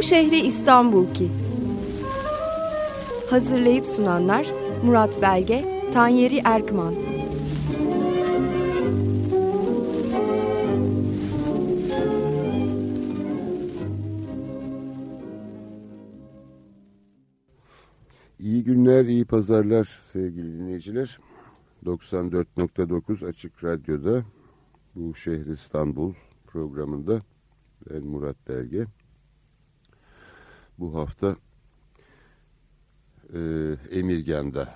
Bu şehri İstanbul ki. Hazırlayıp sunanlar Murat Belge, Tanyeri Erkman. İyi günler, iyi pazarlar sevgili dinleyiciler. 94.9 Açık Radyo'da bu şehir İstanbul programında ben Murat Belge. Bu hafta e, Emirgan'da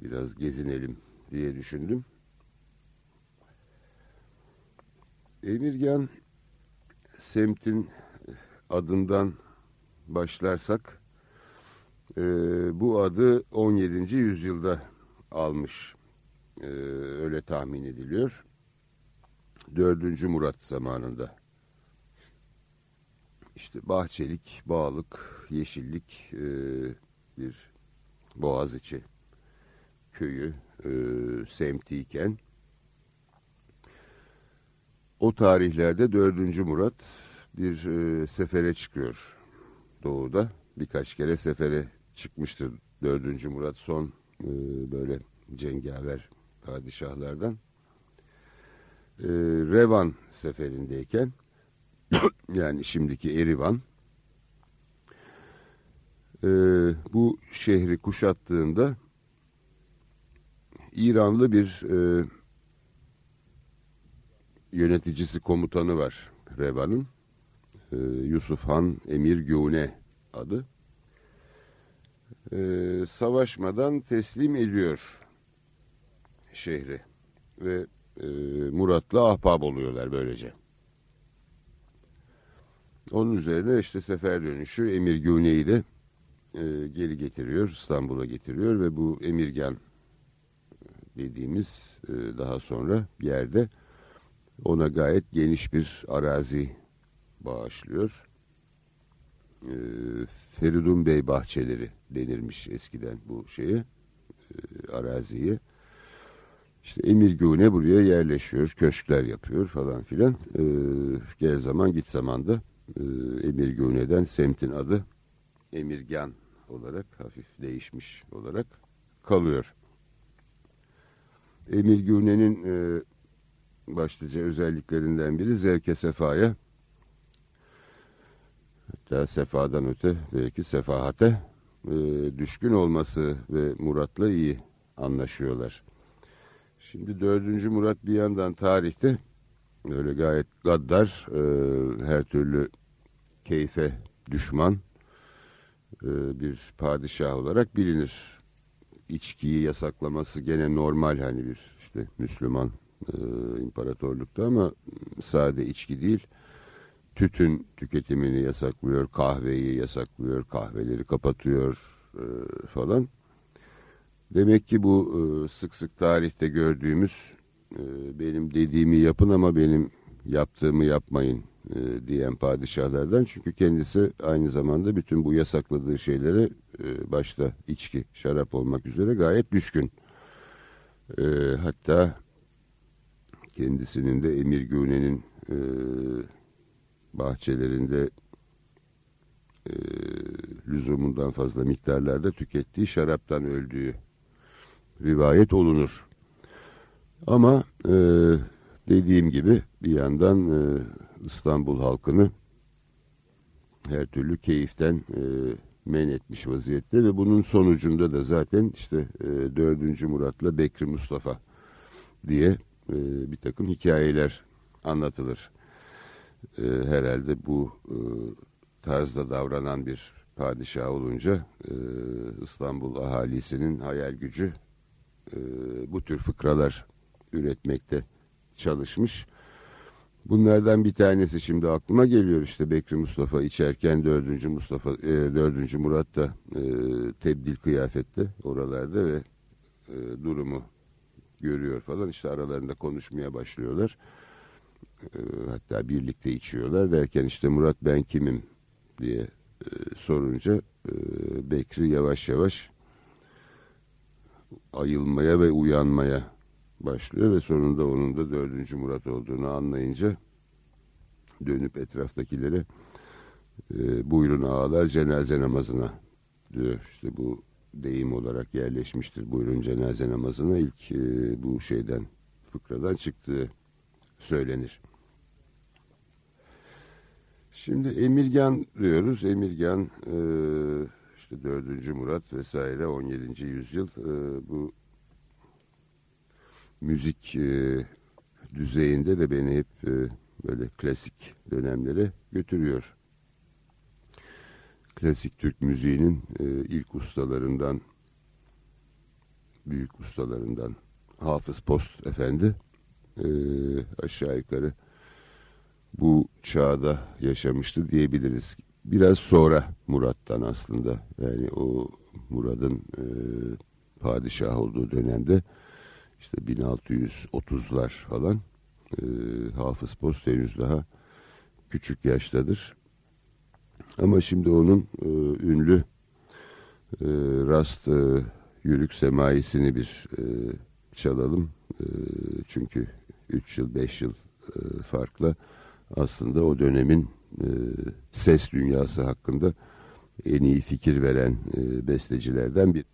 biraz gezinelim diye düşündüm. Emirgan semtin adından başlarsak e, bu adı 17. yüzyılda almış e, öyle tahmin ediliyor. 4. Murat zamanında işte bahçelik, bağlık, yeşillik e, bir Boğaziçi köyü e, semtiyken o tarihlerde 4. Murat bir e, sefere çıkıyor doğuda. Birkaç kere sefere çıkmıştır 4. Murat son e, böyle cengaver padişahlardan. E, Revan seferindeyken yani şimdiki Erivan e, bu şehri kuşattığında İranlı bir e, yöneticisi komutanı var Revan'ın. E, Yusuf Han Emir Güne adı. E, savaşmadan teslim ediyor şehri ve e, Murat'la ahbap oluyorlar böylece. Onun üzerine işte sefer dönüşü Emir Güne'yi de e, geri getiriyor, İstanbul'a getiriyor ve bu Emirgan dediğimiz e, daha sonra yerde ona gayet geniş bir arazi bağışlıyor. E, Feridun Bey bahçeleri denirmiş eskiden bu şeye, e, araziye. İşte Emir Güne buraya yerleşiyor, köşkler yapıyor falan filan. E, gel zaman git zaman da e, Emir Güne'den semtin adı Emirgan olarak hafif değişmiş olarak kalıyor. Emir Güne'nin e, başlıca özelliklerinden biri zevke sefaya hatta sefadan öte belki sefahate e, düşkün olması ve Murat'la iyi anlaşıyorlar. Şimdi dördüncü Murat bir yandan tarihte öyle gayet gaddar, e, her türlü keyfe düşman e, bir padişah olarak bilinir. İçkiyi yasaklaması gene normal hani bir işte Müslüman e, imparatorlukta ama sade içki değil. Tütün tüketimini yasaklıyor, kahveyi yasaklıyor, kahveleri kapatıyor e, falan. Demek ki bu e, sık sık tarihte gördüğümüz e, benim dediğimi yapın ama benim yaptığımı yapmayın e, diyen padişahlardan. Çünkü kendisi aynı zamanda bütün bu yasakladığı şeylere e, başta içki, şarap olmak üzere gayet düşkün. E, hatta kendisinin de Emir Güne'nin bahçelerinde lüzumundan fazla miktarlarda tükettiği şaraptan öldüğü rivayet olunur. Ama dediğim gibi bir yandan e, İstanbul halkını her türlü keyiften e, men etmiş vaziyette ve bunun sonucunda da zaten işte e, 4. Murat'la Bekri Mustafa diye e, bir takım hikayeler anlatılır. E, herhalde bu e, tarzda davranan bir padişah olunca e, İstanbul ahalisinin hayal gücü e, bu tür fıkralar üretmekte çalışmış. Bunlardan bir tanesi şimdi aklıma geliyor işte Bekri Mustafa içerken 4. Mustafa e, 4. Murat da e, tebdil kıyafette oralarda ve e, durumu görüyor falan işte aralarında konuşmaya başlıyorlar. E, hatta birlikte içiyorlar derken işte Murat ben kimim diye e, sorunca e, Bekri yavaş yavaş ayılmaya ve uyanmaya başlıyor ve sonunda onun da dördüncü Murat olduğunu anlayınca dönüp etraftakilere e, buyurun ağalar cenaze namazına diyor. İşte bu deyim olarak yerleşmiştir. Buyurun cenaze namazına ilk e, bu şeyden fıkradan çıktığı söylenir. Şimdi Emirgan diyoruz. Emirgan e, işte 4. Murat vesaire 17. yüzyıl e, bu müzik e, düzeyinde de beni hep e, böyle klasik dönemlere götürüyor. Klasik Türk müziğinin e, ilk ustalarından, büyük ustalarından Hafız Post Efendi e, aşağı yukarı bu çağda yaşamıştı diyebiliriz. Biraz sonra Murat'tan aslında yani o Murad'ın e, padişah olduğu dönemde işte 1630'lar falan e, Hafız Post henüz daha küçük yaştadır. Ama şimdi onun e, ünlü e, Rast e, Yürük Semaisini bir e, çalalım. E, çünkü 3 yıl 5 yıl e, farkla aslında o dönemin e, ses dünyası hakkında en iyi fikir veren e, bestecilerden bir.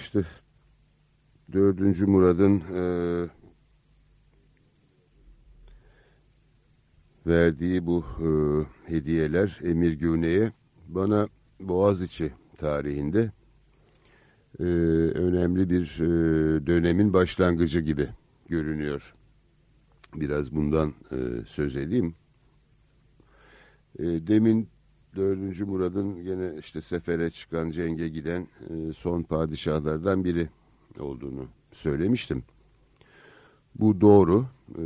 İşte dördüncü Murad'ın e, verdiği bu e, hediyeler Emir Güne'ye bana Boğaziçi tarihinde e, önemli bir e, dönemin başlangıcı gibi görünüyor. Biraz bundan e, söz edeyim. E, demin 4. Murad'ın gene işte sefere çıkan, cenge giden e, son padişahlardan biri olduğunu söylemiştim. Bu doğru. E,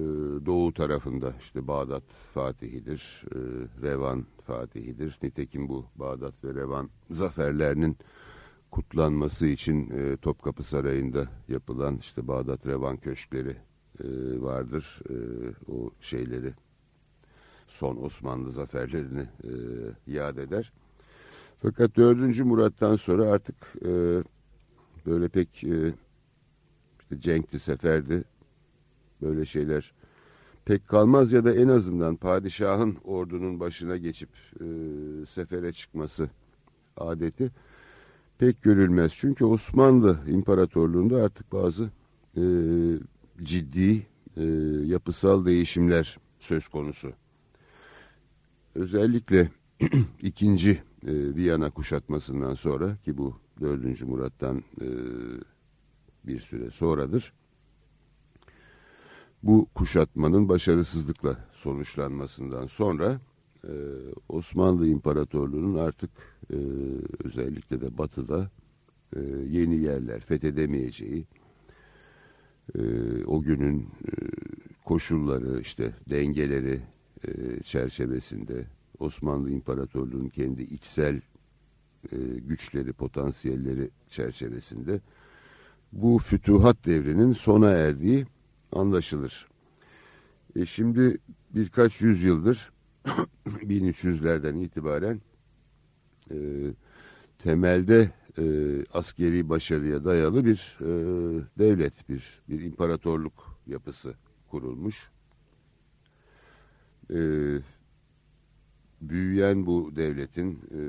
doğu tarafında işte Bağdat Fatihidir, e, Revan Fatihidir. Nitekim bu Bağdat ve Revan zaferlerinin kutlanması için Topkapı Sarayı'nda yapılan işte Bağdat Revan köşkleri vardır. O şeyleri son Osmanlı zaferlerini e, yad eder. Fakat 4. Murat'tan sonra artık e, böyle pek e, işte Cenk'ti, Sefer'di böyle şeyler pek kalmaz ya da en azından padişahın ordunun başına geçip e, sefere çıkması adeti pek görülmez. Çünkü Osmanlı İmparatorluğu'nda artık bazı e, ciddi e, yapısal değişimler söz konusu. Özellikle ikinci e, Viyana kuşatmasından sonra ki bu dördüncü Murat'tan e, bir süre sonradır. Bu kuşatmanın başarısızlıkla sonuçlanmasından sonra e, Osmanlı İmparatorluğu'nun artık e, özellikle de batıda e, yeni yerler fethedemeyeceği, e, o günün e, koşulları işte dengeleri e, çerçevesinde Osmanlı İmparatorluğu'nun kendi içsel e, güçleri, potansiyelleri çerçevesinde bu fütuhat devrinin sona erdiği anlaşılır. E şimdi birkaç yüzyıldır 1300'lerden itibaren e, temelde e, askeri başarıya dayalı bir e, devlet, bir, bir imparatorluk yapısı kurulmuş. E, büyüyen bu devletin e,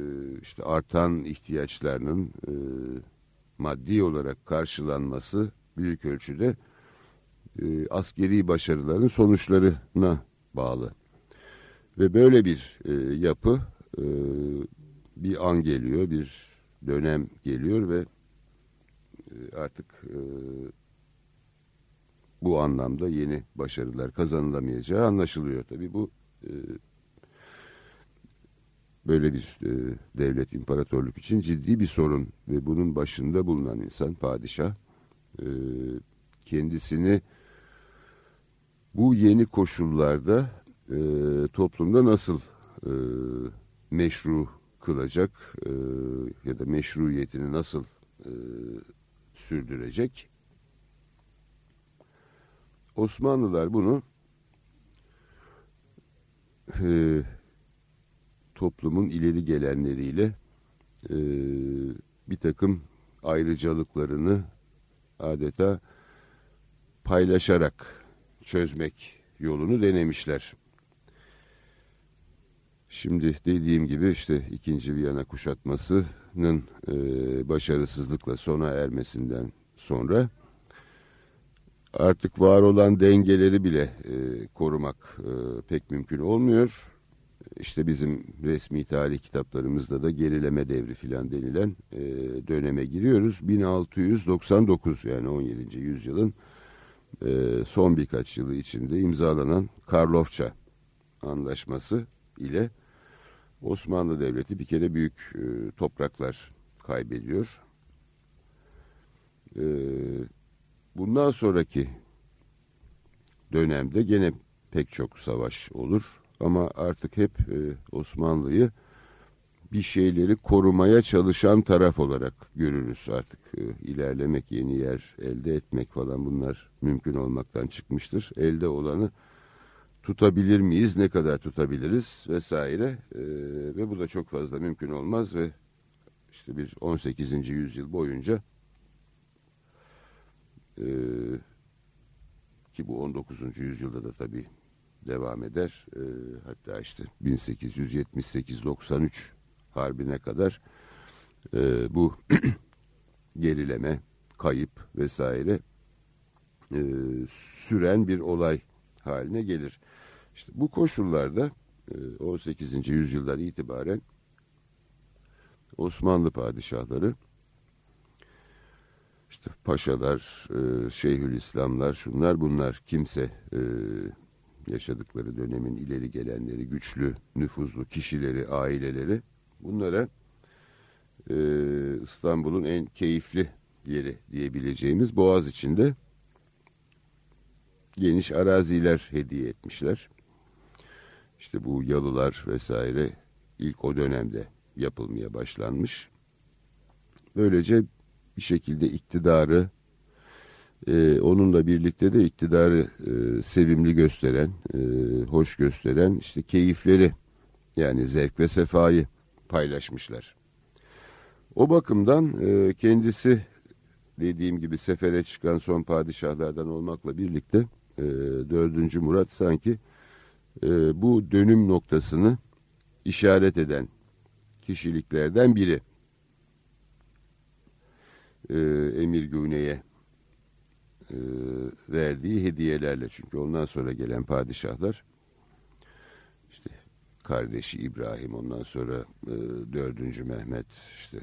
işte artan ihtiyaçlarının e, maddi olarak karşılanması büyük ölçüde e, askeri başarıların sonuçlarına bağlı. Ve böyle bir e, yapı e, bir an geliyor, bir dönem geliyor ve e, artık e, bu anlamda yeni başarılar kazanılamayacağı anlaşılıyor. Tabi bu e, böyle bir e, devlet, imparatorluk için ciddi bir sorun ve bunun başında bulunan insan, padişah, e, kendisini bu yeni koşullarda e, toplumda nasıl e, meşru kılacak e, ya da meşruiyetini nasıl e, sürdürecek? Osmanlılar bunu e, toplumun ileri gelenleriyle e, bir takım ayrıcalıklarını adeta paylaşarak çözmek yolunu denemişler. Şimdi dediğim gibi işte ikinci Viyana kuşatmasının e, başarısızlıkla sona ermesinden sonra artık var olan dengeleri bile e, korumak e, pek mümkün olmuyor. İşte bizim resmi tarih kitaplarımızda da gerileme devri filan denilen e, döneme giriyoruz. 1699 yani 17. yüzyılın e, son birkaç yılı içinde imzalanan Karlofça anlaşması ile Osmanlı Devleti bir kere büyük e, topraklar kaybediyor. E, bundan sonraki dönemde gene pek çok savaş olur ama artık hep e, Osmanlı'yı bir şeyleri korumaya çalışan taraf olarak görürüz artık. E, ilerlemek, yeni yer elde etmek falan bunlar mümkün olmaktan çıkmıştır. Elde olanı tutabilir miyiz, ne kadar tutabiliriz vesaire e, ve bu da çok fazla mümkün olmaz ve işte bir 18. yüzyıl boyunca e, ki bu 19. yüzyılda da tabii devam eder. E, hatta işte 1878-93 harbine kadar e, bu gerileme, kayıp vesaire e, süren bir olay haline gelir. İşte bu koşullarda e, 18. yüzyıldan itibaren Osmanlı padişahları işte paşalar, e, şeyhülislamlar, şunlar bunlar kimse e, yaşadıkları dönemin ileri gelenleri, güçlü, nüfuzlu kişileri, aileleri bunlara e, İstanbul'un en keyifli yeri diyebileceğimiz Boğaz içinde geniş araziler hediye etmişler. İşte bu yalılar vesaire ilk o dönemde yapılmaya başlanmış. Böylece bir şekilde iktidarı e, onunla birlikte de iktidarı e, sevimli gösteren, e, hoş gösteren işte keyifleri yani zevk ve sefayı paylaşmışlar. O bakımdan e, kendisi dediğim gibi sefere çıkan son padişahlardan olmakla birlikte e, 4. Murat sanki e, bu dönüm noktasını işaret eden kişiliklerden biri. E, Emir Güne'ye e, verdiği hediyelerle. Çünkü ondan sonra gelen padişahlar işte kardeşi İbrahim ondan sonra e, dördüncü Mehmet işte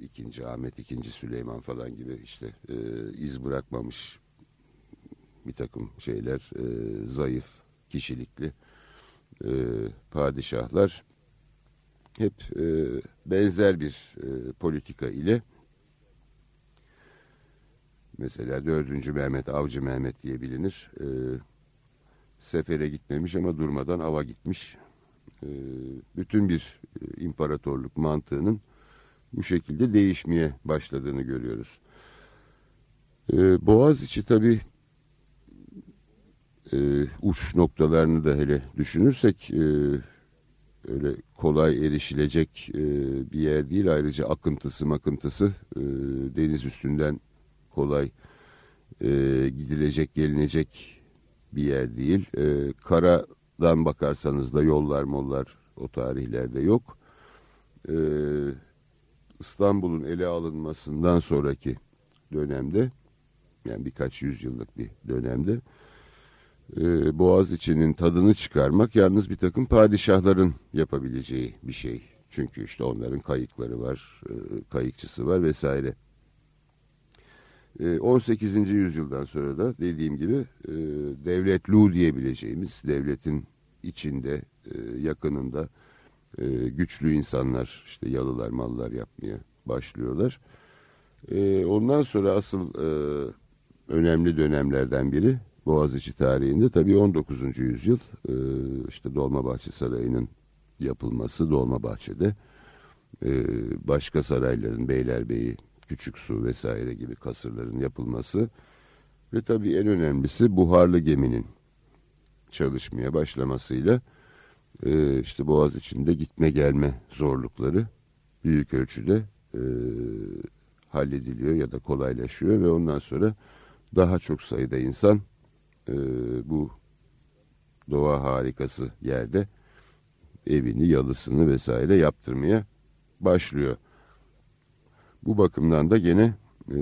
ikinci Ahmet ikinci Süleyman falan gibi işte e, iz bırakmamış bir takım şeyler e, zayıf kişilikli e, padişahlar hep e, benzer bir e, politika ile mesela 4. Mehmet Avcı Mehmet diye bilinir. E, sefere gitmemiş ama durmadan ava gitmiş. E, bütün bir e, imparatorluk mantığının bu şekilde değişmeye başladığını görüyoruz. E, Boğaziçi tabi e, uç noktalarını da hele düşünürsek e, öyle kolay erişilecek e, bir yer değil. Ayrıca akıntısı makıntısı e, deniz üstünden kolay e, gidilecek gelinecek bir yer değil. E, karadan bakarsanız da yollar mollar o tarihlerde yok. E, İstanbul'un ele alınmasından sonraki dönemde yani birkaç yüzyıllık bir dönemde e, Boğaziçi'nin tadını çıkarmak yalnız bir takım padişahların yapabileceği bir şey. Çünkü işte onların kayıkları var, e, kayıkçısı var vesaire. 18. Ee, yüzyıldan sonra da dediğim gibi e, devletlu diyebileceğimiz devletin içinde e, yakınında e, güçlü insanlar işte yalılar mallar yapmaya başlıyorlar. Ondan sonra asıl önemli dönemlerden biri Boğaziçi tarihinde tabii 19. yüzyıl işte Dolmabahçe Sarayı'nın yapılması Dolmabahçe'de başka sarayların Beylerbeyi küçük su vesaire gibi kasırların yapılması ve tabii en önemlisi buharlı geminin çalışmaya başlamasıyla e, işte Boğaz içinde gitme gelme zorlukları büyük ölçüde e, hallediliyor ya da kolaylaşıyor ve ondan sonra daha çok sayıda insan e, bu doğa harikası yerde evini, yalısını vesaire yaptırmaya başlıyor. Bu bakımdan da gene e,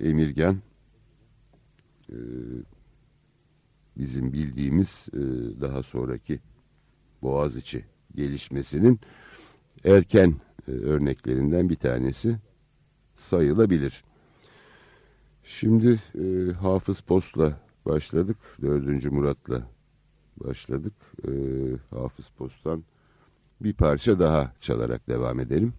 Emirgen e, bizim bildiğimiz e, daha sonraki Boğaziçi gelişmesinin erken e, örneklerinden bir tanesi sayılabilir. Şimdi e, Hafız Post'la başladık. Dördüncü Murat'la başladık. E, Hafız Post'tan bir parça daha çalarak devam edelim.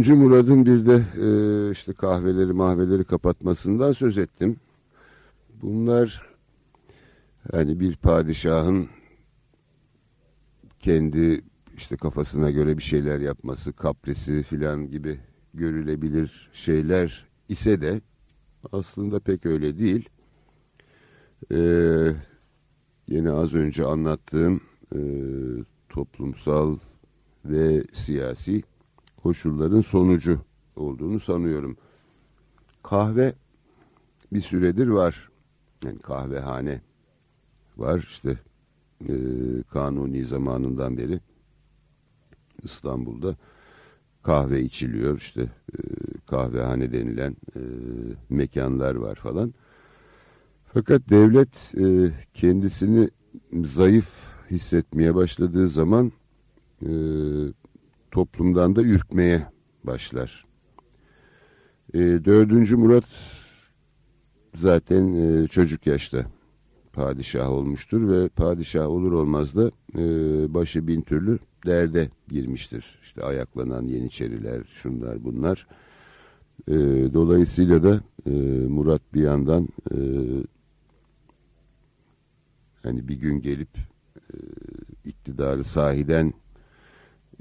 Dördüncü Murad'ın bir de e, işte kahveleri mahveleri kapatmasından söz ettim. Bunlar hani bir padişahın kendi işte kafasına göre bir şeyler yapması, kaprisi filan gibi görülebilir şeyler ise de aslında pek öyle değil. Ee, yine az önce anlattığım e, toplumsal ve siyasi koşulların sonucu olduğunu sanıyorum. Kahve bir süredir var. Yani kahvehane var işte e, kanuni zamanından beri İstanbul'da kahve içiliyor işte e, kahvehane denilen e, mekanlar var falan. Fakat devlet e, kendisini zayıf hissetmeye başladığı zaman e, toplumdan da ürkmeye başlar. E, dördüncü Murat zaten e, çocuk yaşta padişah olmuştur ve padişah olur olmaz da e, başı bin türlü derde girmiştir. İşte ayaklanan yeniçeriler, şunlar bunlar. E, dolayısıyla da e, Murat bir yandan e, hani bir gün gelip e, iktidarı sahiden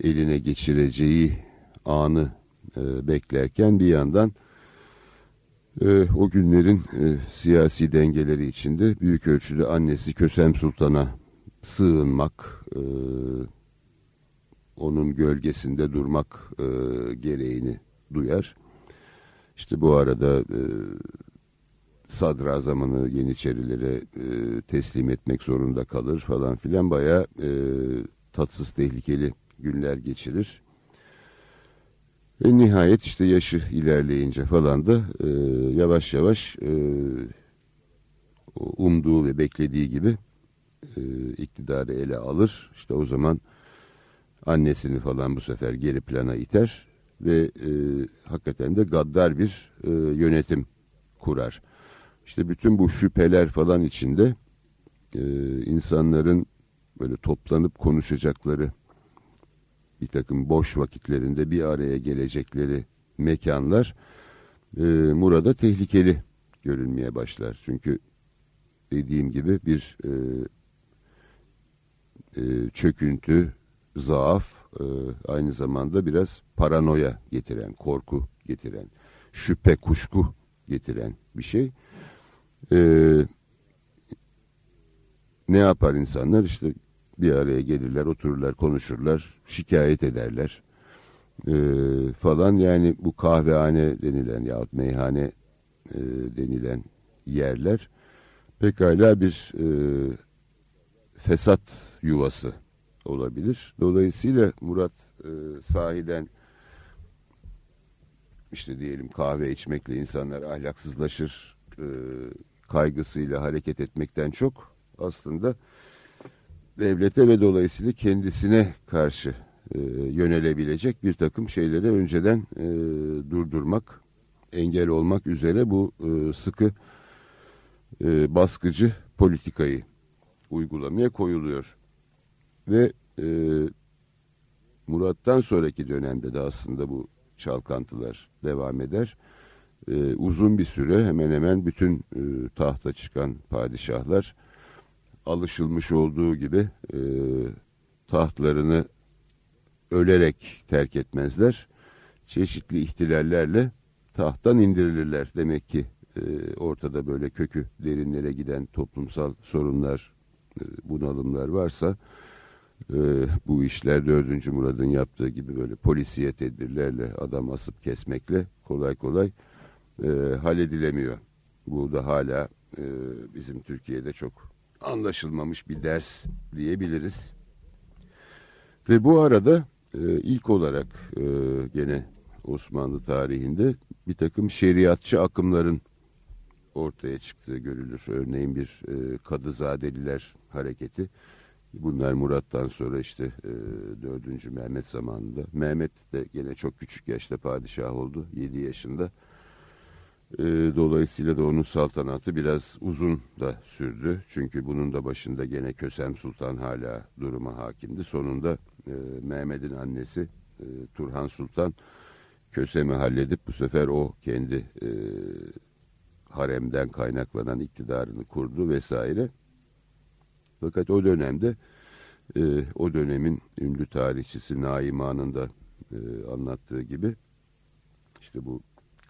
eline geçireceği anı e, beklerken bir yandan e, o günlerin e, siyasi dengeleri içinde büyük ölçüde annesi Kösem Sultan'a sığınmak, e, onun gölgesinde durmak e, gereğini duyar. İşte bu arada e, sadrazamını Yeniçerilere e, teslim etmek zorunda kalır falan filan baya e, tatsız tehlikeli günler geçirir. Ve nihayet işte yaşı ilerleyince falan da e, yavaş yavaş e, umduğu ve beklediği gibi e, iktidarı ele alır. İşte o zaman annesini falan bu sefer geri plana iter ve e, hakikaten de gaddar bir e, yönetim kurar. İşte bütün bu şüpheler falan içinde e, insanların böyle toplanıp konuşacakları bir takım boş vakitlerinde bir araya gelecekleri mekanlar e, Murad'a tehlikeli görünmeye başlar. Çünkü dediğim gibi bir e, e, çöküntü, zaaf, e, aynı zamanda biraz paranoya getiren, korku getiren, şüphe, kuşku getiren bir şey. E, ne yapar insanlar? İşte bir araya gelirler, otururlar, konuşurlar, şikayet ederler e, falan. Yani bu kahvehane denilen yahut meyhane e, denilen yerler pekala bir e, fesat yuvası olabilir. Dolayısıyla Murat e, sahiden işte diyelim kahve içmekle insanlar ahlaksızlaşır e, kaygısıyla hareket etmekten çok aslında devlete ve dolayısıyla kendisine karşı e, yönelebilecek bir takım şeyleri önceden e, durdurmak, engel olmak üzere bu e, sıkı e, baskıcı politikayı uygulamaya koyuluyor. Ve e, Murat'tan sonraki dönemde de aslında bu çalkantılar devam eder. E, uzun bir süre hemen hemen bütün e, tahta çıkan padişahlar alışılmış olduğu gibi e, tahtlarını ölerek terk etmezler. Çeşitli ihtilallerle tahttan indirilirler. Demek ki e, ortada böyle kökü derinlere giden toplumsal sorunlar, e, bunalımlar varsa e, bu işler 4. Murad'ın yaptığı gibi böyle polisiye tedbirlerle adam asıp kesmekle kolay kolay e, halledilemiyor. Bu da hala e, bizim Türkiye'de çok anlaşılmamış bir ders diyebiliriz. Ve bu arada e, ilk olarak e, gene Osmanlı tarihinde bir takım şeriatçı akımların ortaya çıktığı görülür. Örneğin bir e, Kadızadeliler hareketi. Bunlar Murat'tan sonra işte e, 4. Mehmet zamanında. Mehmet de gene çok küçük yaşta padişah oldu. 7 yaşında. E, dolayısıyla da onun saltanatı biraz uzun da sürdü. Çünkü bunun da başında gene Kösem Sultan hala duruma hakimdi. Sonunda e, Mehmet'in annesi e, Turhan Sultan Kösem'i halledip bu sefer o kendi e, haremden kaynaklanan iktidarını kurdu vesaire. Fakat o dönemde e, o dönemin ünlü tarihçisi Naiman'ın da e, anlattığı gibi işte bu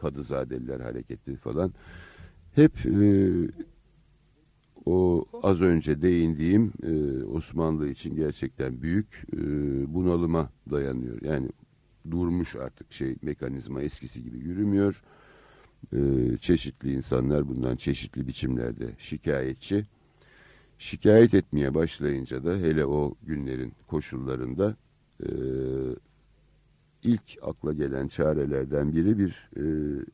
Kadızadeliler hareketi falan hep e, o az önce değindiğim e, Osmanlı için gerçekten büyük e, bunalıma dayanıyor. Yani durmuş artık şey mekanizma eskisi gibi yürümüyor. E, çeşitli insanlar bundan çeşitli biçimlerde şikayetçi. Şikayet etmeye başlayınca da hele o günlerin koşullarında e, ilk akla gelen çarelerden biri bir e,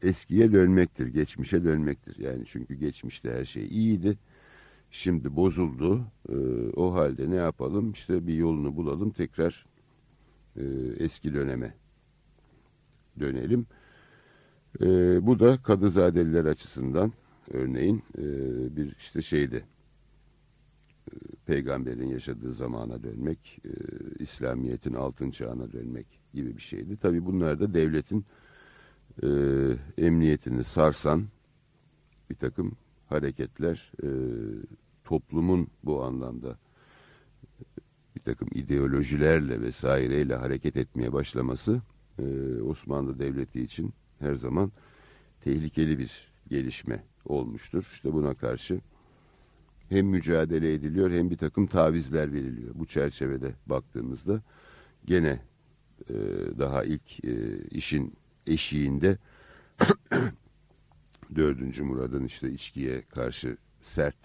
eskiye dönmektir, geçmişe dönmektir. Yani çünkü geçmişte her şey iyiydi, şimdi bozuldu. E, o halde ne yapalım? İşte bir yolunu bulalım, tekrar e, eski döneme dönelim. E, bu da Kadızadeliler açısından örneğin e, bir işte şeydi peygamberin yaşadığı zamana dönmek, e, İslamiyet'in altın çağına dönmek gibi bir şeydi. Tabi bunlar da devletin e, emniyetini sarsan bir takım hareketler, e, toplumun bu anlamda bir takım ideolojilerle vesaireyle hareket etmeye başlaması e, Osmanlı Devleti için her zaman tehlikeli bir gelişme olmuştur. İşte buna karşı hem mücadele ediliyor hem bir takım tavizler veriliyor. Bu çerçevede baktığımızda gene e, daha ilk e, işin eşiğinde dördüncü Murad'ın işte içkiye karşı sert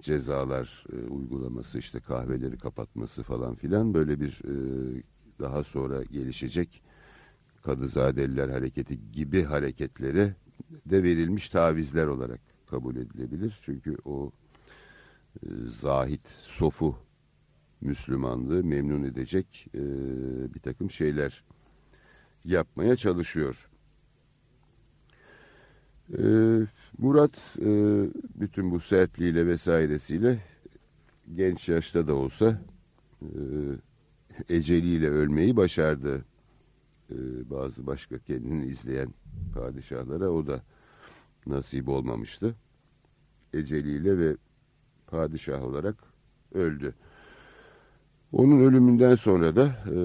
cezalar e, uygulaması işte kahveleri kapatması falan filan böyle bir daha sonra gelişecek Kadızadeliler hareketi gibi hareketlere de verilmiş tavizler olarak kabul edilebilir. Çünkü o zahit, sofu Müslümanlığı memnun edecek e, bir takım şeyler yapmaya çalışıyor. E, Murat e, bütün bu sertliğiyle vesairesiyle genç yaşta da olsa e, eceliyle ölmeyi başardı. E, bazı başka kendini izleyen padişahlara o da nasip olmamıştı. Eceliyle ve padişah olarak öldü. Onun ölümünden sonra da e,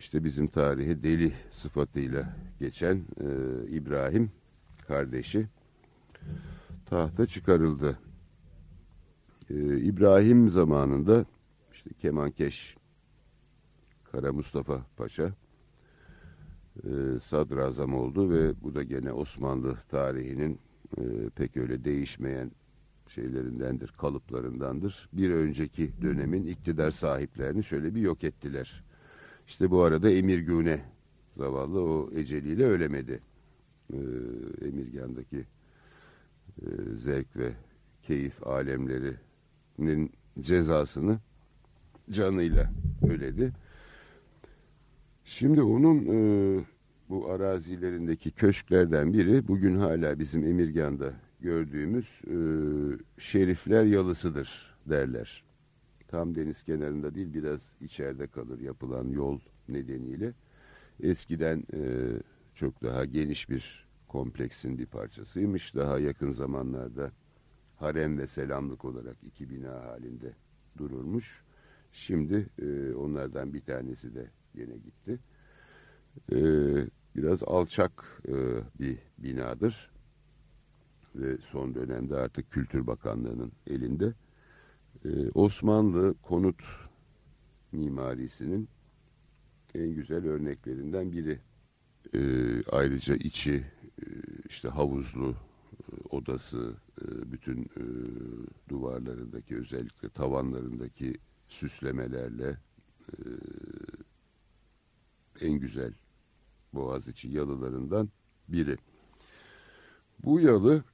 işte bizim tarihi deli sıfatıyla geçen e, İbrahim kardeşi tahta çıkarıldı. E, İbrahim zamanında işte Kemankeş Kara Mustafa Paşa e, sadrazam oldu ve bu da gene Osmanlı tarihinin e, pek öyle değişmeyen şeylerindendir, kalıplarındandır. Bir önceki dönemin iktidar sahiplerini şöyle bir yok ettiler. İşte bu arada Emir Güne zavallı o eceliyle ölemedi. Ee, Emirgan'daki e, zevk ve keyif alemlerinin cezasını canıyla öyledi. Şimdi onun e, bu arazilerindeki köşklerden biri bugün hala bizim Emirgan'da gördüğümüz e, şerifler yalısıdır derler. Tam deniz kenarında değil biraz içeride kalır yapılan yol nedeniyle. Eskiden e, çok daha geniş bir kompleksin bir parçasıymış. Daha yakın zamanlarda harem ve selamlık olarak iki bina halinde dururmuş. Şimdi e, onlardan bir tanesi de yine gitti. E, biraz alçak e, bir binadır ve son dönemde artık Kültür Bakanlığı'nın elinde. Ee, Osmanlı konut mimarisinin en güzel örneklerinden biri. Ee, ayrıca içi e, işte havuzlu e, odası, e, bütün e, duvarlarındaki özellikle tavanlarındaki süslemelerle e, en güzel Boğaziçi yalılarından biri. Bu yalı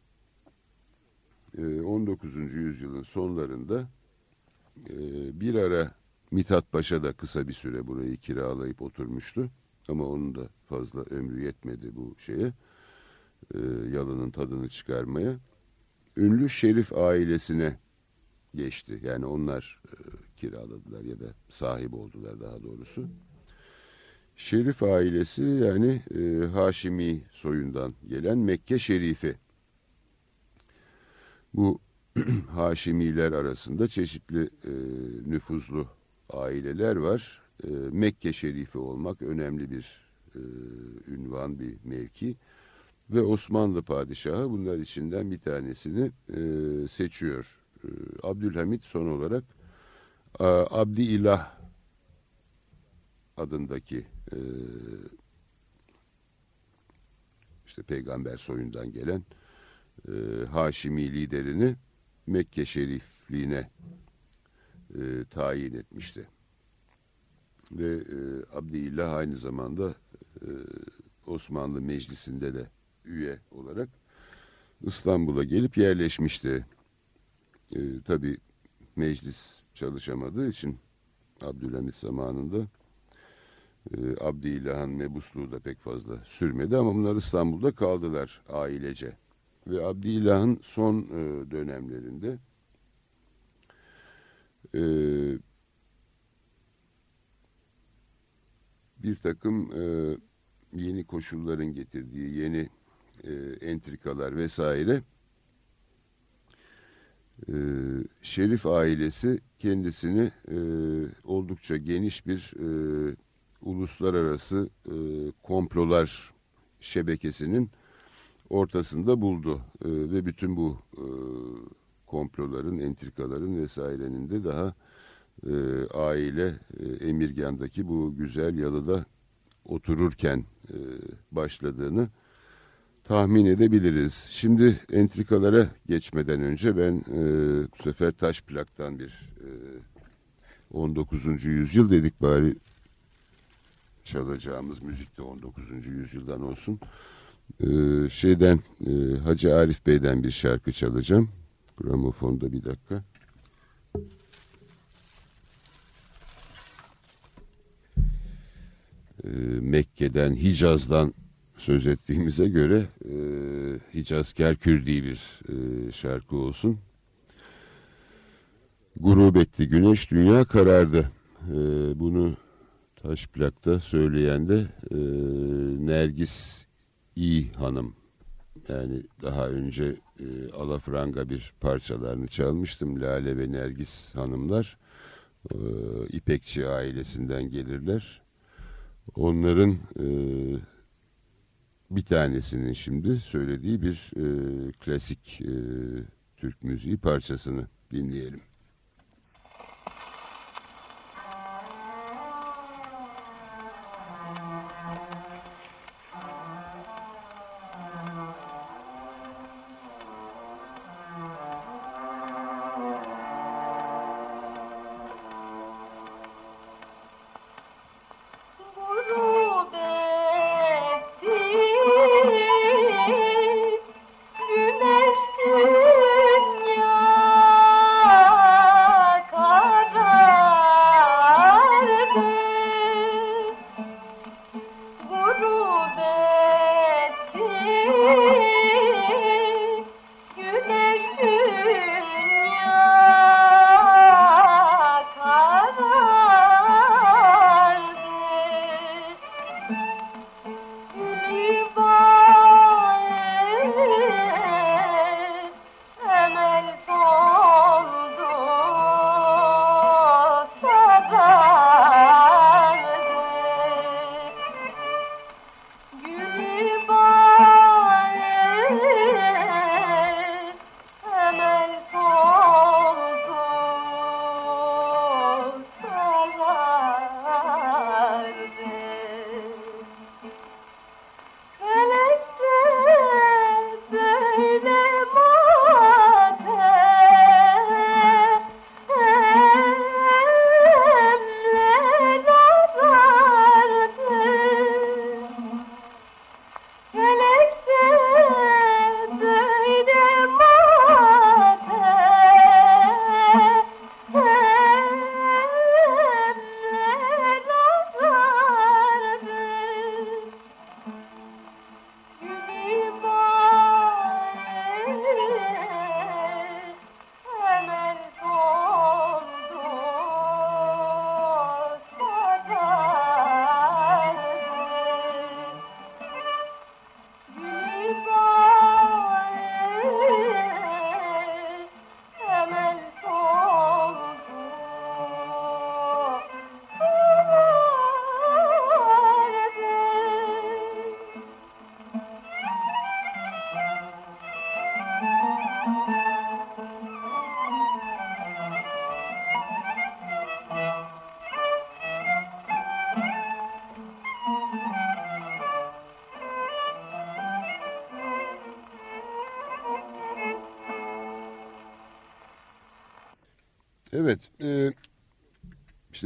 19. Ee, yüzyılın sonlarında e, bir ara Mithat Paşa da kısa bir süre burayı kiralayıp oturmuştu. Ama onun da fazla ömrü yetmedi bu şeye. E, yalının tadını çıkarmaya. Ünlü Şerif ailesine geçti. Yani onlar e, kiraladılar ya da sahip oldular daha doğrusu. Şerif ailesi yani e, Haşimi soyundan gelen Mekke Şerifi. Bu Haşimiler arasında çeşitli e, nüfuzlu aileler var. E, Mekke Şerifi olmak önemli bir e, ünvan, bir mevki. Ve Osmanlı padişahı bunlar içinden bir tanesini e, seçiyor. E, Abdülhamit son olarak e, Abdi İlah adındaki e, işte peygamber soyundan gelen e, Haşimi liderini Mekke şerifliğine e, tayin etmişti. Ve e, Abdillah aynı zamanda e, Osmanlı Meclisi'nde de üye olarak İstanbul'a gelip yerleşmişti. E, Tabi meclis çalışamadığı için Abdülhamit zamanında e, Abdülilah'ın mebusluğu da pek fazla sürmedi ama bunlar İstanbul'da kaldılar ailece. Ve Abdülilah'ın son e, dönemlerinde e, bir takım e, yeni koşulların getirdiği yeni e, entrikalar vesaire e, Şerif ailesi kendisini e, oldukça geniş bir e, uluslararası e, komplolar şebekesinin ortasında buldu e, ve bütün bu e, komploların, entrikaların vesairenin de daha e, aile e, Emirgan'daki bu güzel yalıda otururken e, başladığını tahmin edebiliriz. Şimdi entrikalara geçmeden önce ben e, bu sefer taş plaktan bir e, 19. yüzyıl dedik bari çalacağımız müzik de 19. yüzyıldan olsun. Ee, şeyden e, Hacı Arif Bey'den bir şarkı çalacağım. Gramofonda bir dakika. Ee, Mekke'den, Hicaz'dan söz ettiğimize göre e, Hicaz Kerkür diye bir e, şarkı olsun. Gurub etti güneş, dünya karardı. E, bunu taş plakta söyleyen de e, Nergis İyi Hanım. Yani daha önce e, Alafranga bir parçalarını çalmıştım. Lale ve Nergis Hanımlar e, İpekçi ailesinden gelirler. Onların e, bir tanesinin şimdi söylediği bir e, klasik e, Türk müziği parçasını dinleyelim.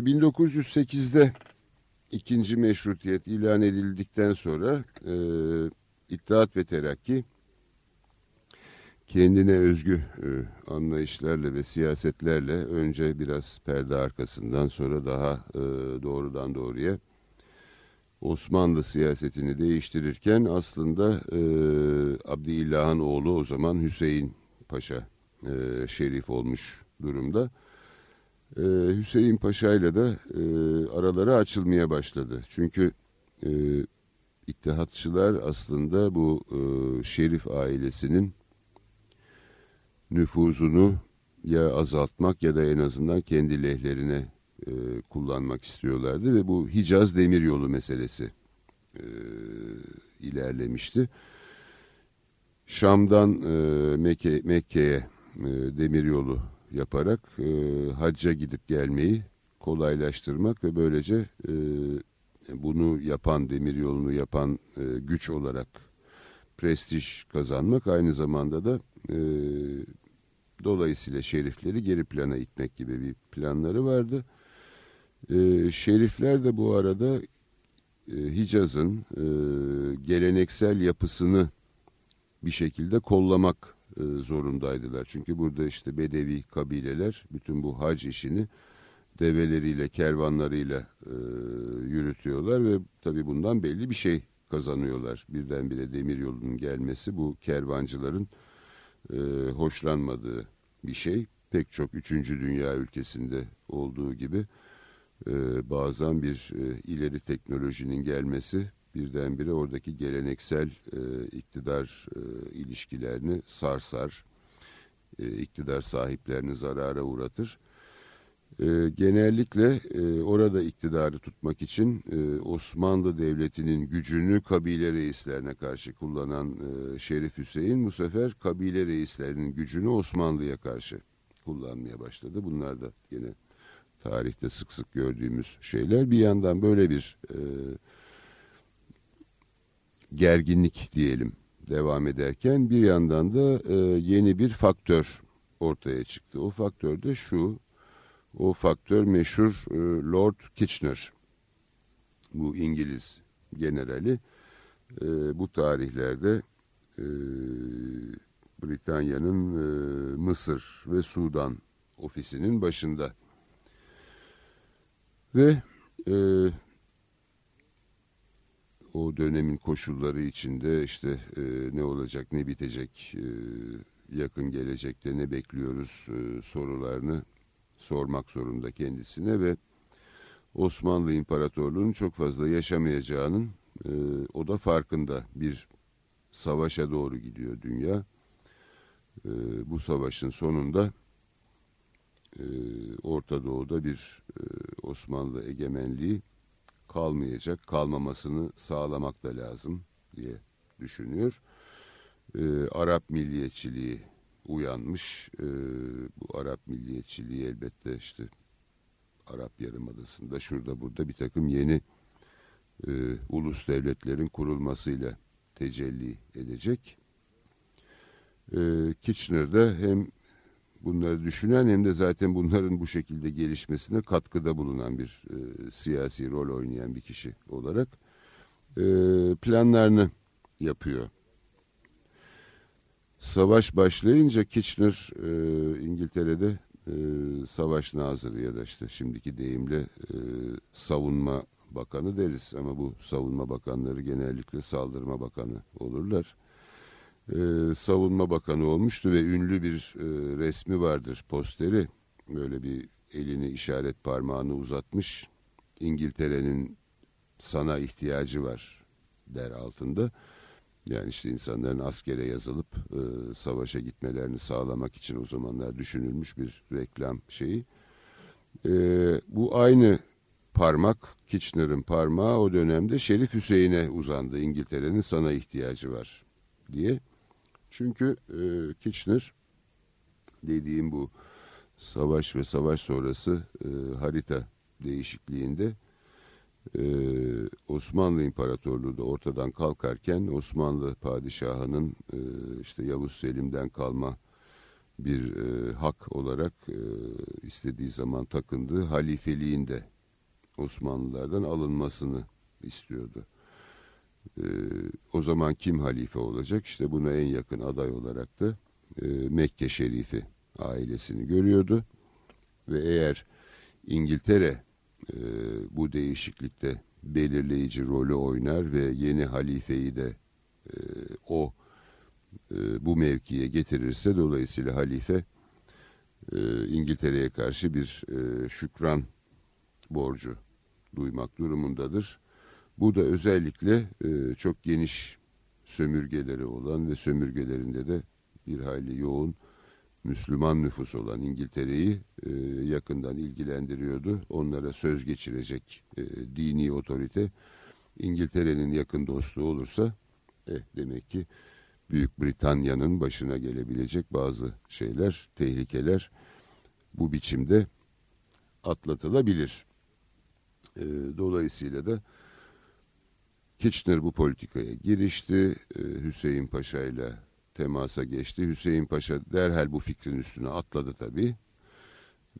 İşte 1908'de ikinci meşrutiyet ilan edildikten sonra e, İttihat ve Terakki kendine özgü e, anlayışlarla ve siyasetlerle önce biraz perde arkasından sonra daha e, doğrudan doğruya Osmanlı siyasetini değiştirirken aslında e, Abdülilah'ın oğlu o zaman Hüseyin Paşa e, şerif olmuş durumda. E, Hüseyin Paşa ile de e, araları açılmaya başladı. Çünkü e, İttihatçılar aslında bu e, şerif ailesinin nüfuzunu ya azaltmak ya da en azından kendi lehlerine e, kullanmak istiyorlardı ve bu Hicaz Demiryolu meselesi e, ilerlemişti. Şam'dan e, Mekke, Mekke'ye e, demiryolu yaparak e, hacca gidip gelmeyi kolaylaştırmak ve böylece e, bunu yapan, demiryolunu yapan e, güç olarak prestij kazanmak aynı zamanda da e, dolayısıyla şerifleri geri plana itmek gibi bir planları vardı. E, şerifler de bu arada e, Hicaz'ın e, geleneksel yapısını bir şekilde kollamak e, zorundaydılar. Çünkü burada işte Bedevi kabileler bütün bu hac işini develeriyle, kervanlarıyla e, yürütüyorlar ve tabii bundan belli bir şey kazanıyorlar. Birdenbire demir yolunun gelmesi bu kervancıların e, hoşlanmadığı bir şey. Pek çok üçüncü dünya ülkesinde olduğu gibi bazen bir ileri teknolojinin gelmesi birdenbire oradaki geleneksel e, iktidar e, ilişkilerini sarsar, e, iktidar sahiplerini zarara uğratır. E, genellikle e, orada iktidarı tutmak için e, Osmanlı Devleti'nin gücünü kabile reislerine karşı kullanan e, Şerif Hüseyin bu sefer kabile reislerinin gücünü Osmanlı'ya karşı kullanmaya başladı. Bunlar da yine tarihte sık sık gördüğümüz şeyler. Bir yandan böyle bir e, gerginlik diyelim devam ederken bir yandan da e, yeni bir faktör ortaya çıktı. O faktör de şu, o faktör meşhur e, Lord Kitchener, bu İngiliz generali. E, bu tarihlerde e, Britanya'nın e, Mısır ve Sudan ofisinin başında. Ve e, o dönemin koşulları içinde işte e, ne olacak ne bitecek e, yakın gelecekte ne bekliyoruz e, sorularını sormak zorunda kendisine ve Osmanlı İmparatorluğu'nun çok fazla yaşamayacağının e, o da farkında bir savaşa doğru gidiyor dünya. E, bu savaşın sonunda e, Orta Doğu'da bir e, Osmanlı egemenliği kalmayacak, kalmamasını sağlamak da lazım diye düşünüyor. E, Arap milliyetçiliği uyanmış. E, bu Arap milliyetçiliği elbette işte Arap Yarımadası'nda şurada burada bir takım yeni e, ulus devletlerin kurulmasıyla tecelli edecek. E, Kitchener'da hem bunları düşünen hem de zaten bunların bu şekilde gelişmesine katkıda bulunan bir e, siyasi rol oynayan bir kişi olarak e, planlarını yapıyor. Savaş başlayınca Kitchener e, İngiltere'de e, savaş nazırı ya da işte şimdiki deyimle e, savunma bakanı deriz ama bu savunma bakanları genellikle saldırma bakanı olurlar e, savunma bakanı olmuştu ve ünlü bir e, resmi vardır posteri. Böyle bir elini işaret parmağını uzatmış. İngiltere'nin sana ihtiyacı var der altında. Yani işte insanların askere yazılıp e, savaşa gitmelerini sağlamak için o zamanlar düşünülmüş bir reklam şeyi. E, bu aynı parmak, Kitchener'ın parmağı o dönemde Şerif Hüseyin'e uzandı. İngiltere'nin sana ihtiyacı var diye. Çünkü e, Kitchener dediğim bu savaş ve savaş sonrası e, harita değişikliğinde e, Osmanlı İmparatorluğu da ortadan kalkarken Osmanlı padişahının e, işte Yavuz Selim'den kalma bir e, hak olarak e, istediği zaman takındığı halifeliğin de Osmanlılardan alınmasını istiyordu. E, o zaman kim halife olacak? İşte buna en yakın aday olarak da e, Mekke Şerifi ailesini görüyordu. Ve eğer İngiltere e, bu değişiklikte belirleyici rolü oynar ve yeni halifeyi de e, o e, bu mevkiye getirirse dolayısıyla halife e, İngiltere'ye karşı bir e, şükran borcu duymak durumundadır. Bu da özellikle e, çok geniş sömürgeleri olan ve sömürgelerinde de bir hayli yoğun Müslüman nüfus olan İngiltere'yi e, yakından ilgilendiriyordu. Onlara söz geçirecek e, dini otorite İngiltere'nin yakın dostu olursa eh, demek ki Büyük Britanya'nın başına gelebilecek bazı şeyler, tehlikeler bu biçimde atlatılabilir. E, dolayısıyla da Kitchener bu politikaya girişti. E, Hüseyin Paşa ile temasa geçti. Hüseyin Paşa derhal bu fikrin üstüne atladı tabii.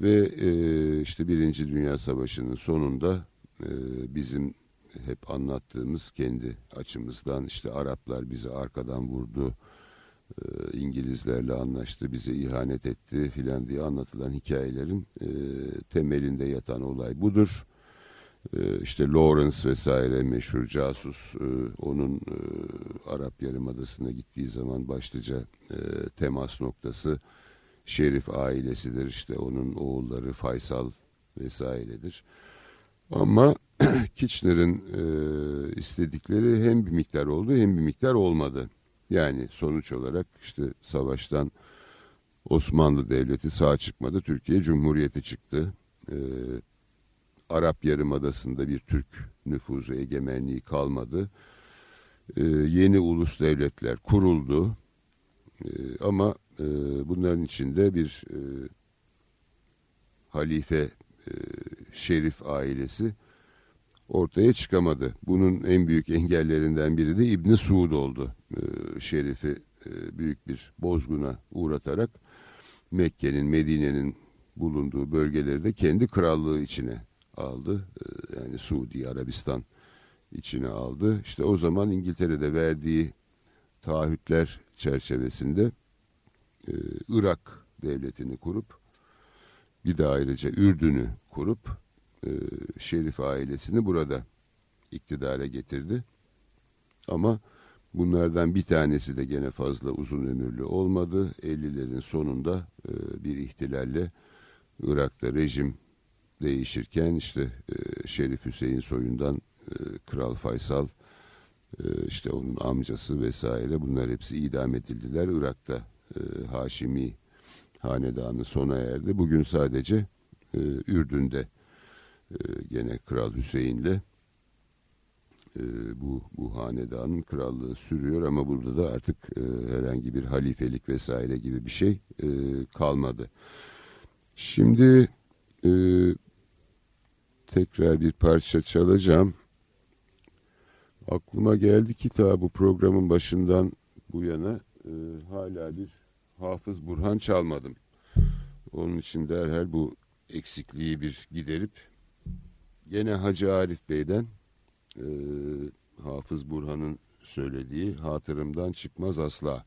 Ve e, işte Birinci Dünya Savaşı'nın sonunda e, bizim hep anlattığımız kendi açımızdan işte Araplar bizi arkadan vurdu, e, İngilizlerle anlaştı, bize ihanet etti filan diye anlatılan hikayelerin temelinde yatan olay budur. E, işte Lawrence vesaire meşhur casus e, onun e, Arap Yarımadası'na gittiği zaman başlıca e, temas noktası Şerif ailesidir. İşte onun oğulları Faysal vesairedir. Ama Kitchener'ın istedikleri hem bir miktar oldu hem bir miktar olmadı. Yani sonuç olarak işte savaştan Osmanlı Devleti sağ çıkmadı. Türkiye Cumhuriyeti çıktı. Arap Yarımadası'nda bir Türk nüfuzu egemenliği kalmadı. E, yeni ulus devletler kuruldu. E, ama e, bunların içinde bir e, halife e, şerif ailesi ortaya çıkamadı. Bunun en büyük engellerinden biri de İbni Suud oldu. E, şerifi e, büyük bir bozguna uğratarak Mekke'nin, Medine'nin bulunduğu bölgeleri de kendi krallığı içine aldı. E, yani Suudi Arabistan içine aldı. İşte o zaman İngiltere'de verdiği taahhütler çerçevesinde e, Irak devletini kurup bir de ayrıca Ürdün'ü kurup e, Şerif ailesini burada iktidara getirdi. Ama bunlardan bir tanesi de gene fazla uzun ömürlü olmadı. 50'lerin sonunda e, bir ihtilalle Irak'ta rejim değişirken işte e, Şerif Hüseyin soyundan e, Kral Faysal e, işte onun amcası vesaire bunlar hepsi idam edildiler. Irak'ta e, Haşimi hanedanı sona erdi. Bugün sadece e, Ürdün'de e, gene Kral Hüseyin'le e, bu, bu hanedanın krallığı sürüyor ama burada da artık e, herhangi bir halifelik vesaire gibi bir şey e, kalmadı. Şimdi e, tekrar bir parça çalacağım. Aklıma geldi ki ta bu programın başından bu yana e, hala bir Hafız Burhan çalmadım. Onun için derhal bu eksikliği bir giderip gene Hacı Arif Bey'den e, Hafız Burhan'ın söylediği hatırımdan çıkmaz asla.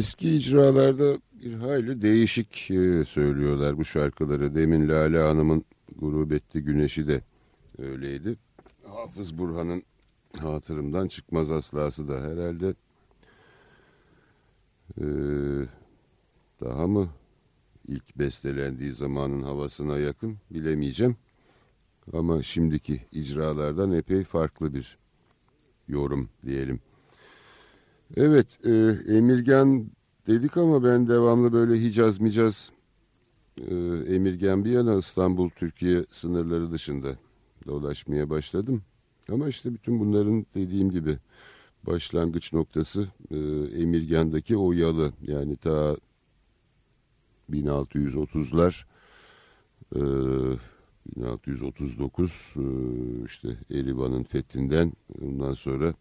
Eski icralarda bir hayli değişik e, söylüyorlar bu şarkıları. Demin Lale Hanım'ın Gurubetti Güneşi de öyleydi. Hafız Burhan'ın hatırımdan çıkmaz aslası da herhalde e, daha mı ilk bestelendiği zamanın havasına yakın bilemeyeceğim. Ama şimdiki icralardan epey farklı bir yorum diyelim. Evet, e, Emirgan dedik ama ben devamlı böyle Hicaz Micaz e, Emirgan bir yana İstanbul Türkiye sınırları dışında dolaşmaya başladım. Ama işte bütün bunların dediğim gibi başlangıç noktası e, Emirgan'daki o yalı yani ta 1630'lar e, 1639 e, işte Erivan'ın fethinden ondan sonra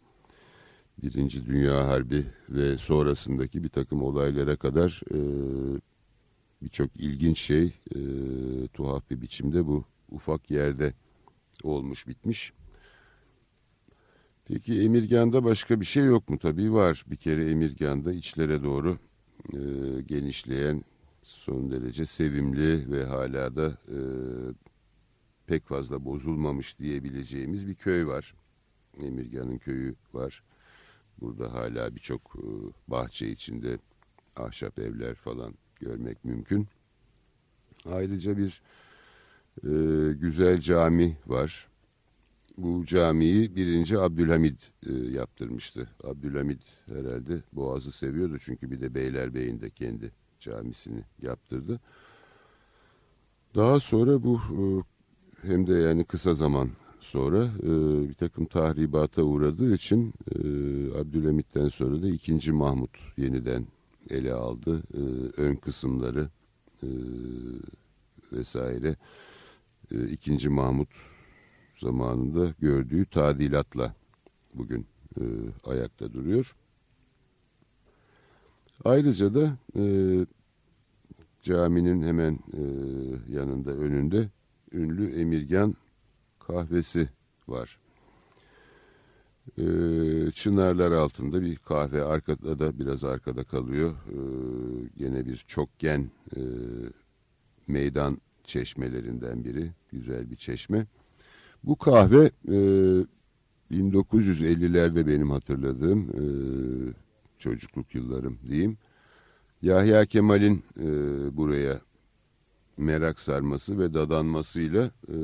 Birinci Dünya Harbi ve sonrasındaki bir takım olaylara kadar e, birçok ilginç şey e, tuhaf bir biçimde bu ufak yerde olmuş bitmiş. Peki Emirgan'da başka bir şey yok mu? Tabii var. Bir kere Emirgan'da içlere doğru e, genişleyen son derece sevimli ve hala da e, pek fazla bozulmamış diyebileceğimiz bir köy var. Emirgan'ın köyü var. Burada hala birçok e, bahçe içinde ahşap evler falan görmek mümkün. Ayrıca bir e, güzel cami var. Bu camiyi birinci Abdülhamid e, yaptırmıştı. Abdülhamid herhalde Boğaz'ı seviyordu çünkü bir de Beylerbeyi'nde kendi camisini yaptırdı. Daha sonra bu e, hem de yani kısa zaman sonra e, bir takım tahribata uğradığı için e, Abdülhamit'ten sonra da ikinci Mahmut yeniden ele aldı. E, ön kısımları e, vesaire e, ikinci Mahmut zamanında gördüğü tadilatla bugün e, ayakta duruyor. Ayrıca da e, caminin hemen e, yanında önünde ünlü Emirgan kahvesi var. E, çınarlar altında bir kahve arkada da biraz arkada kalıyor. E, gene bir çokgen e, meydan çeşmelerinden biri. Güzel bir çeşme. Bu kahve e, 1950'lerde benim hatırladığım e, çocukluk yıllarım diyeyim. Yahya Kemal'in e, buraya merak sarması ve dadanmasıyla e,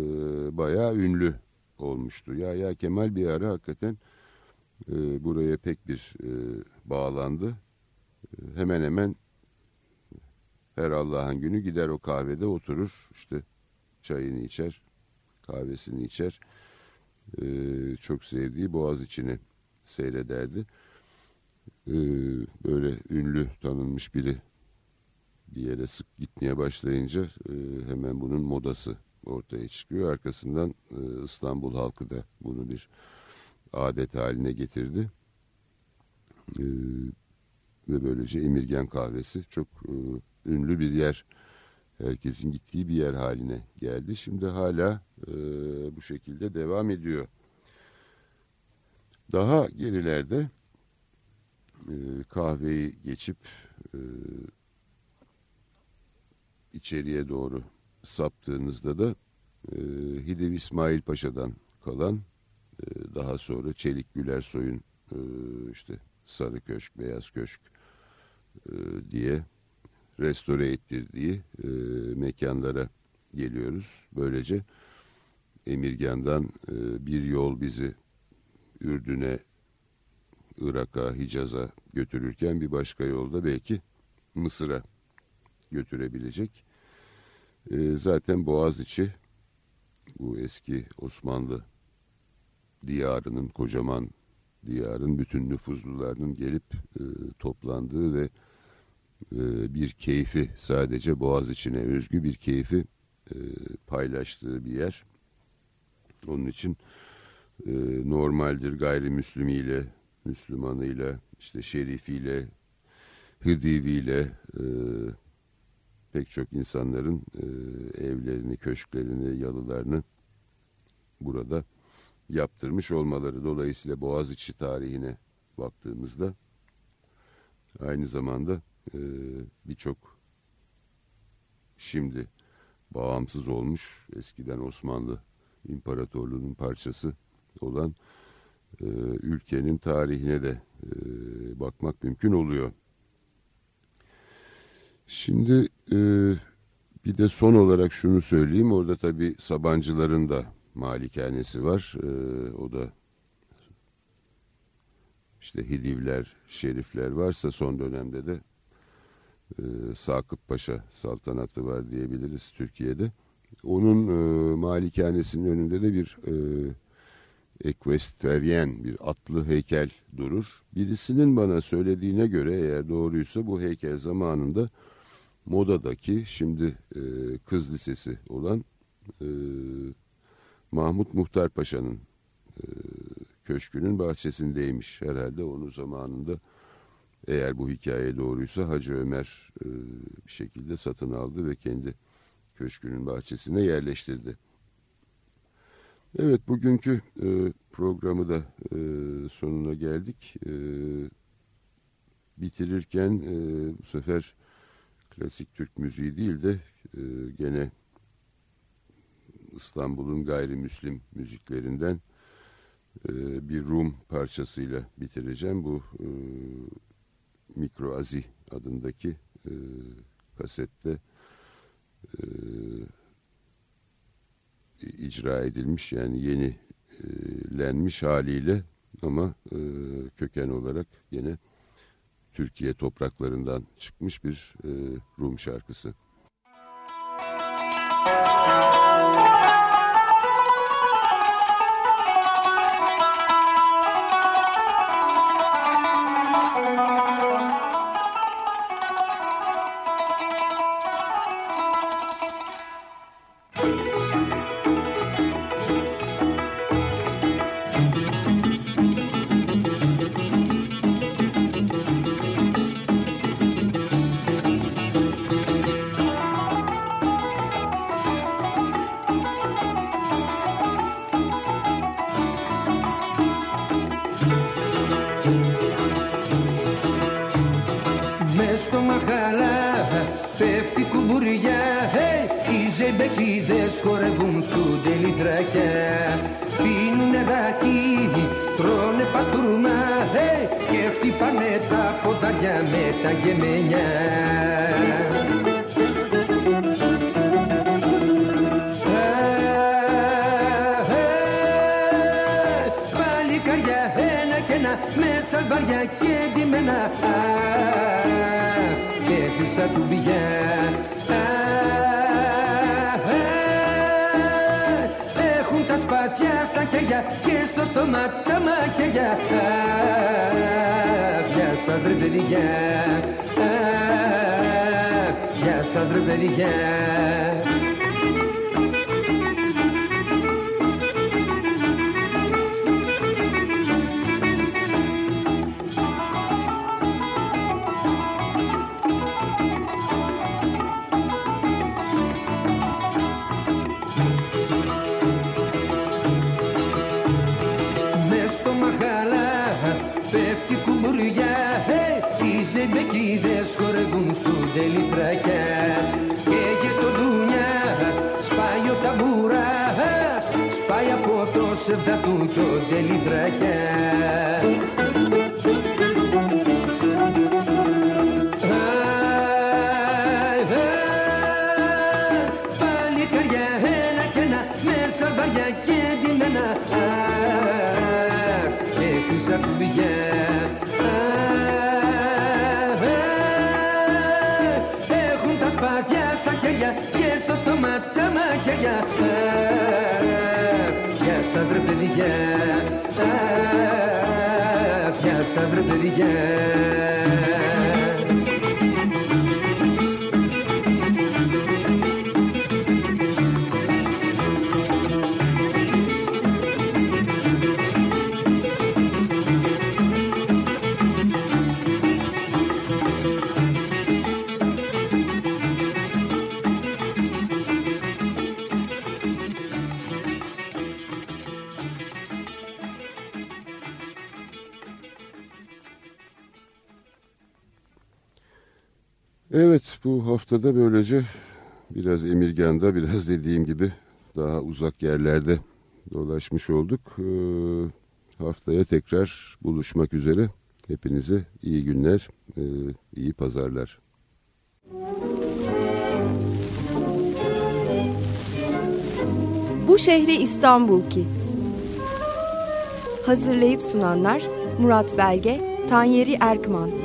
bayağı ünlü olmuştu. Yahya Kemal bir ara hakikaten e, buraya pek bir e, bağlandı. E, hemen hemen her Allah'ın günü gider o kahvede oturur. işte çayını içer, kahvesini içer. E, çok sevdiği Boğaz içini seyrederdi. E, böyle ünlü tanınmış biri bir yere sık gitmeye başlayınca e, hemen bunun modası ortaya çıkıyor. Arkasından e, İstanbul halkı da bunu bir adet haline getirdi. E, ve böylece Emirgen kahvesi çok ünlü bir yer. Herkesin gittiği bir yer haline geldi. Şimdi hala bu şekilde devam ediyor. Daha gerilerde kahveyi geçip içeriye doğru saptığınızda da e, Hidiv İsmail Paşa'dan kalan e, daha sonra Çelik Gülersoy'un e, işte Sarı Köşk, Beyaz Köşk e, diye restore ettirdiği e, mekanlara geliyoruz. Böylece Emirgan'dan e, bir yol bizi Ürdün'e, Irak'a, Hicaz'a götürürken bir başka yolda belki Mısır'a götürebilecek. E, zaten Boğaziçi bu eski Osmanlı diyarının kocaman diyarın bütün nüfuzlularının gelip e, toplandığı ve e, bir keyfi sadece Boğaz içine özgü bir keyfi e, paylaştığı bir yer. Onun için e, normaldir gayrimüslimiyle, Müslümanıyla, işte şerifiyle, hıdiviyle, e, pek çok insanların e, evlerini, köşklerini, yalılarını burada yaptırmış olmaları. Dolayısıyla Boğaziçi tarihine baktığımızda aynı zamanda e, birçok şimdi bağımsız olmuş eskiden Osmanlı İmparatorluğu'nun parçası olan e, ülkenin tarihine de e, bakmak mümkün oluyor. Şimdi e, bir de son olarak şunu söyleyeyim. Orada tabii Sabancıların da malikanesi var. E, o da işte Hidivler, Şerifler varsa son dönemde de e, Sakıp Paşa saltanatı var diyebiliriz Türkiye'de. Onun e, malikanesinin önünde de bir e, ekvesteryen bir atlı heykel durur. Birisinin bana söylediğine göre eğer doğruysa bu heykel zamanında modadaki şimdi e, kız lisesi olan e, Mahmut Muhtar Paşa'nın e, köşkünün bahçesindeymiş herhalde onun zamanında eğer bu hikaye doğruysa Hacı Ömer e, bir şekilde satın aldı ve kendi köşkünün bahçesine yerleştirdi. Evet bugünkü e, programı da e, sonuna geldik. E, bitirirken e, bu sefer klasik Türk müziği değil de e, gene İstanbul'un gayrimüslim müziklerinden e, bir Rum parçasıyla bitireceğim. Bu e, Mikro Azi adındaki e, kasette e, icra edilmiş yani yenilenmiş haliyle ama e, köken olarak yine Türkiye topraklarından çıkmış bir e, Rum şarkısı. γεμένια ε, ε, Πάλι καριά ε, Έχουν τα σπατιά στα χέρια και στο στόμα τα μαχαιριά σας ρε παιδιά, ε. Ζεμπεκίδες χορεύουν στο τελειφρακιά και για το ντουνιάς σπάει ο ταμπουράς σπάει από το σεβδά του βρε παιδιά, τα πιάσα βρε παιδιά. Bu haftada böylece biraz Emirgan'da biraz dediğim gibi daha uzak yerlerde dolaşmış olduk. Ee, haftaya tekrar buluşmak üzere. Hepinize iyi günler, e, iyi pazarlar. Bu şehri İstanbul ki. Hazırlayıp sunanlar Murat Belge, Tanyeri Erkman.